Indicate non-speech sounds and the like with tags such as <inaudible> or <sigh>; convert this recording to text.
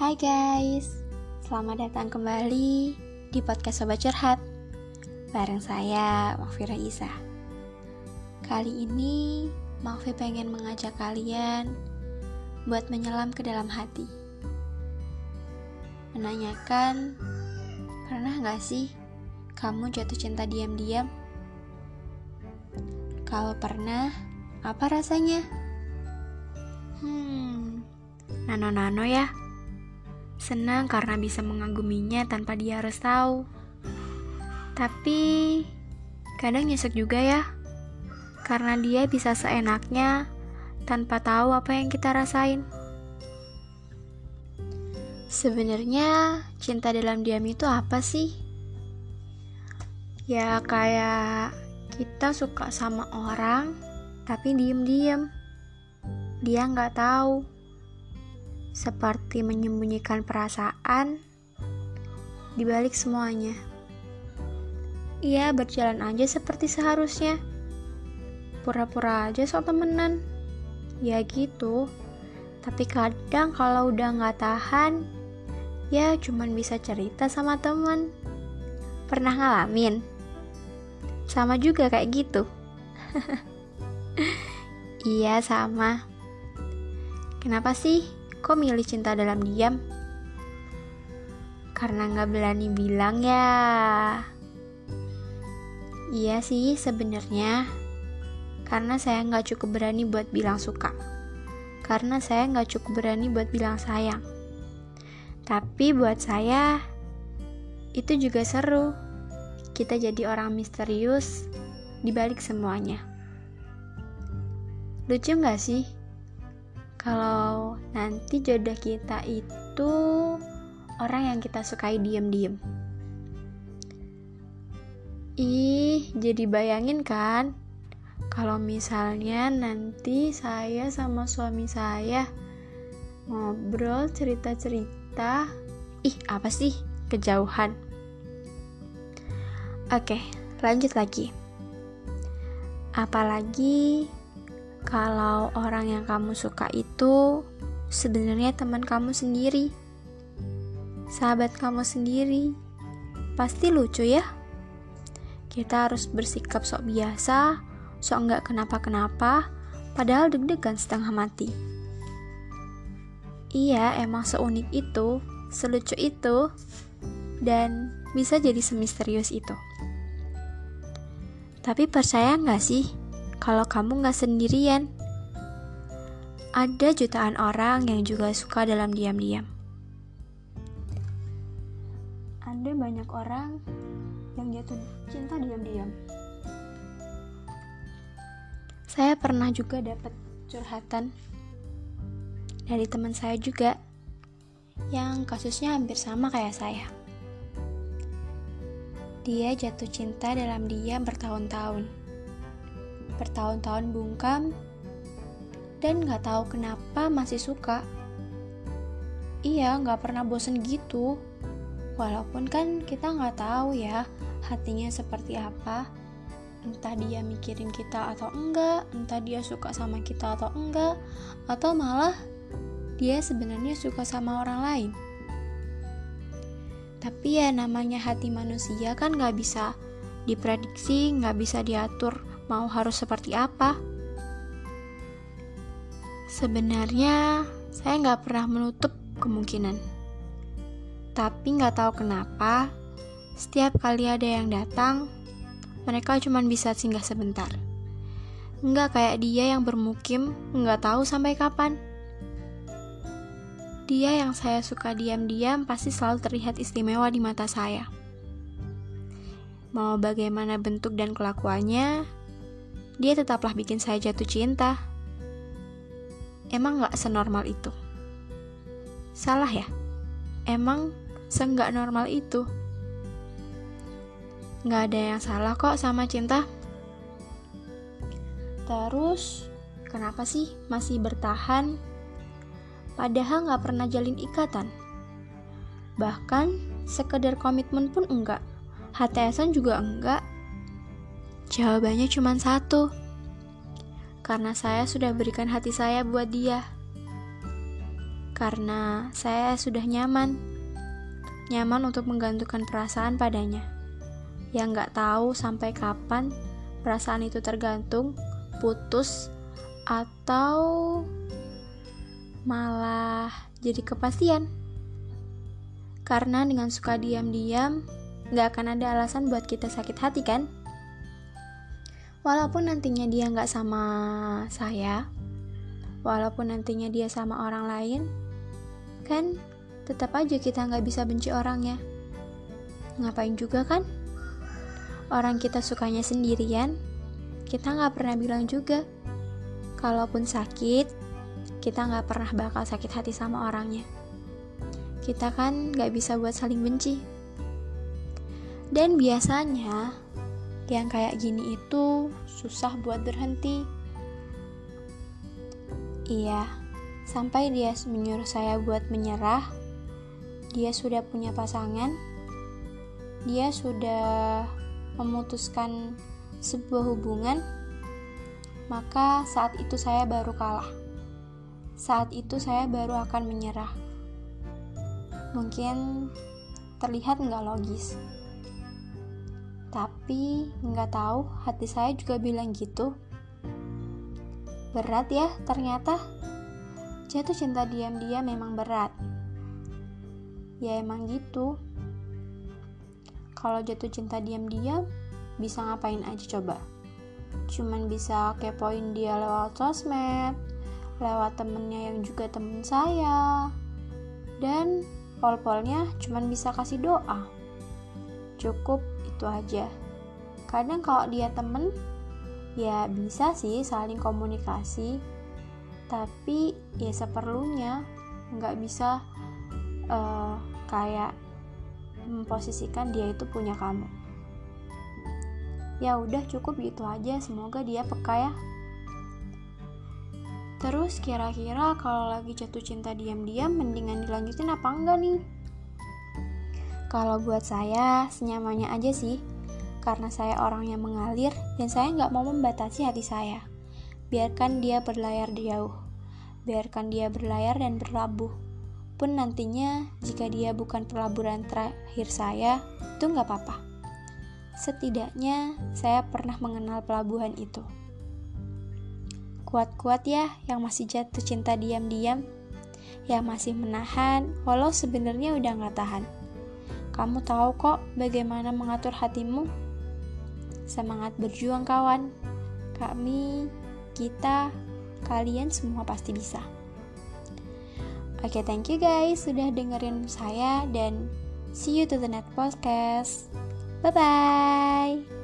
Hai guys, selamat datang kembali di podcast Sobat Curhat Bareng saya, Makfira Isa Kali ini, Makfi pengen mengajak kalian buat menyelam ke dalam hati Menanyakan, pernah gak sih kamu jatuh cinta diam-diam? Kalau pernah, apa rasanya? Hmm, nano-nano ya. Senang karena bisa mengaguminya tanpa dia harus tahu. Tapi kadang nyesek juga ya. Karena dia bisa seenaknya tanpa tahu apa yang kita rasain. Sebenarnya cinta dalam diam itu apa sih? Ya kayak kita suka sama orang tapi diem-diem dia nggak tahu. Seperti menyembunyikan perasaan di balik semuanya. Ia berjalan aja seperti seharusnya. Pura-pura aja sok temenan. Ya gitu. Tapi kadang kalau udah nggak tahan, ya cuman bisa cerita sama teman. Pernah ngalamin? Sama juga kayak gitu. <laughs> iya, sama. Kenapa sih kok milih cinta dalam diam? Karena nggak berani bilang ya. Iya sih sebenarnya. Karena saya nggak cukup berani buat bilang suka. Karena saya nggak cukup berani buat bilang sayang. Tapi buat saya itu juga seru. Kita jadi orang misterius di balik semuanya. Lucu nggak sih? Kalau nanti jodoh kita itu orang yang kita sukai diem-diem. Ih, jadi bayangin kan kalau misalnya nanti saya sama suami saya ngobrol cerita-cerita, ih apa sih kejauhan. Oke, lanjut lagi. Apalagi kalau orang yang kamu suka itu sebenarnya teman kamu sendiri, sahabat kamu sendiri. Pasti lucu ya. Kita harus bersikap sok biasa, sok nggak kenapa-kenapa, padahal deg-degan setengah mati. Iya, emang seunik itu, selucu itu, dan bisa jadi semisterius itu. Tapi percaya nggak sih kalau kamu nggak sendirian. Ada jutaan orang yang juga suka dalam diam-diam. Ada banyak orang yang jatuh cinta diam-diam. Saya pernah juga dapat curhatan dari teman saya juga yang kasusnya hampir sama kayak saya. Dia jatuh cinta dalam diam bertahun-tahun bertahun-tahun bungkam dan nggak tahu kenapa masih suka. Iya, nggak pernah bosen gitu. Walaupun kan kita nggak tahu ya hatinya seperti apa. Entah dia mikirin kita atau enggak, entah dia suka sama kita atau enggak, atau malah dia sebenarnya suka sama orang lain. Tapi ya namanya hati manusia kan nggak bisa diprediksi, nggak bisa diatur mau harus seperti apa. Sebenarnya saya nggak pernah menutup kemungkinan. Tapi nggak tahu kenapa, setiap kali ada yang datang, mereka cuma bisa singgah sebentar. Nggak kayak dia yang bermukim, nggak tahu sampai kapan. Dia yang saya suka diam-diam pasti selalu terlihat istimewa di mata saya. Mau bagaimana bentuk dan kelakuannya, dia tetaplah bikin saya jatuh cinta. Emang gak senormal itu? Salah ya? Emang seenggak normal itu? Gak ada yang salah kok sama cinta. Terus, kenapa sih masih bertahan? Padahal gak pernah jalin ikatan. Bahkan, sekedar komitmen pun enggak. HTSan juga enggak. Jawabannya cuma satu. Karena saya sudah berikan hati saya buat dia. karena saya sudah nyaman. Nyaman untuk menggantungkan perasaan padanya. Yang nggak tahu sampai kapan perasaan itu tergantung, putus, atau malah jadi kepastian. Karena dengan suka diam-diam, nggak akan ada alasan buat kita sakit hati kan? Walaupun nantinya dia nggak sama saya, walaupun nantinya dia sama orang lain, kan tetap aja kita nggak bisa benci orangnya. Ngapain juga kan? Orang kita sukanya sendirian, kita nggak pernah bilang juga. Kalaupun sakit, kita nggak pernah bakal sakit hati sama orangnya. Kita kan nggak bisa buat saling benci. Dan biasanya yang kayak gini itu susah buat berhenti. Iya, sampai dia menyuruh saya buat menyerah. Dia sudah punya pasangan. Dia sudah memutuskan sebuah hubungan. Maka saat itu saya baru kalah. Saat itu saya baru akan menyerah. Mungkin terlihat nggak logis. Tapi nggak tahu hati saya juga bilang gitu. Berat ya ternyata. Jatuh cinta diam-diam memang berat. Ya emang gitu. Kalau jatuh cinta diam-diam, bisa ngapain aja coba? Cuman bisa kepoin dia lewat sosmed, lewat temennya yang juga temen saya, dan pol-polnya cuman bisa kasih doa. Cukup itu aja. Kadang kalau dia temen ya bisa sih saling komunikasi. Tapi ya seperlunya nggak bisa uh, kayak memposisikan dia itu punya kamu. Ya udah cukup gitu aja. Semoga dia peka ya. Terus kira-kira kalau lagi jatuh cinta diam-diam mendingan dilanjutin apa enggak nih kalau buat saya, senyamannya aja sih. Karena saya orang yang mengalir dan saya nggak mau membatasi hati saya. Biarkan dia berlayar jauh. Biarkan dia berlayar dan berlabuh. Pun nantinya, jika dia bukan pelaburan terakhir saya, itu nggak apa-apa. Setidaknya, saya pernah mengenal pelabuhan itu. Kuat-kuat ya yang masih jatuh cinta diam-diam, yang masih menahan, walau sebenarnya udah nggak tahan. Kamu tahu kok bagaimana mengatur hatimu. Semangat berjuang kawan. Kami, kita, kalian semua pasti bisa. Oke, okay, thank you guys sudah dengerin saya dan see you to the next podcast. Bye bye.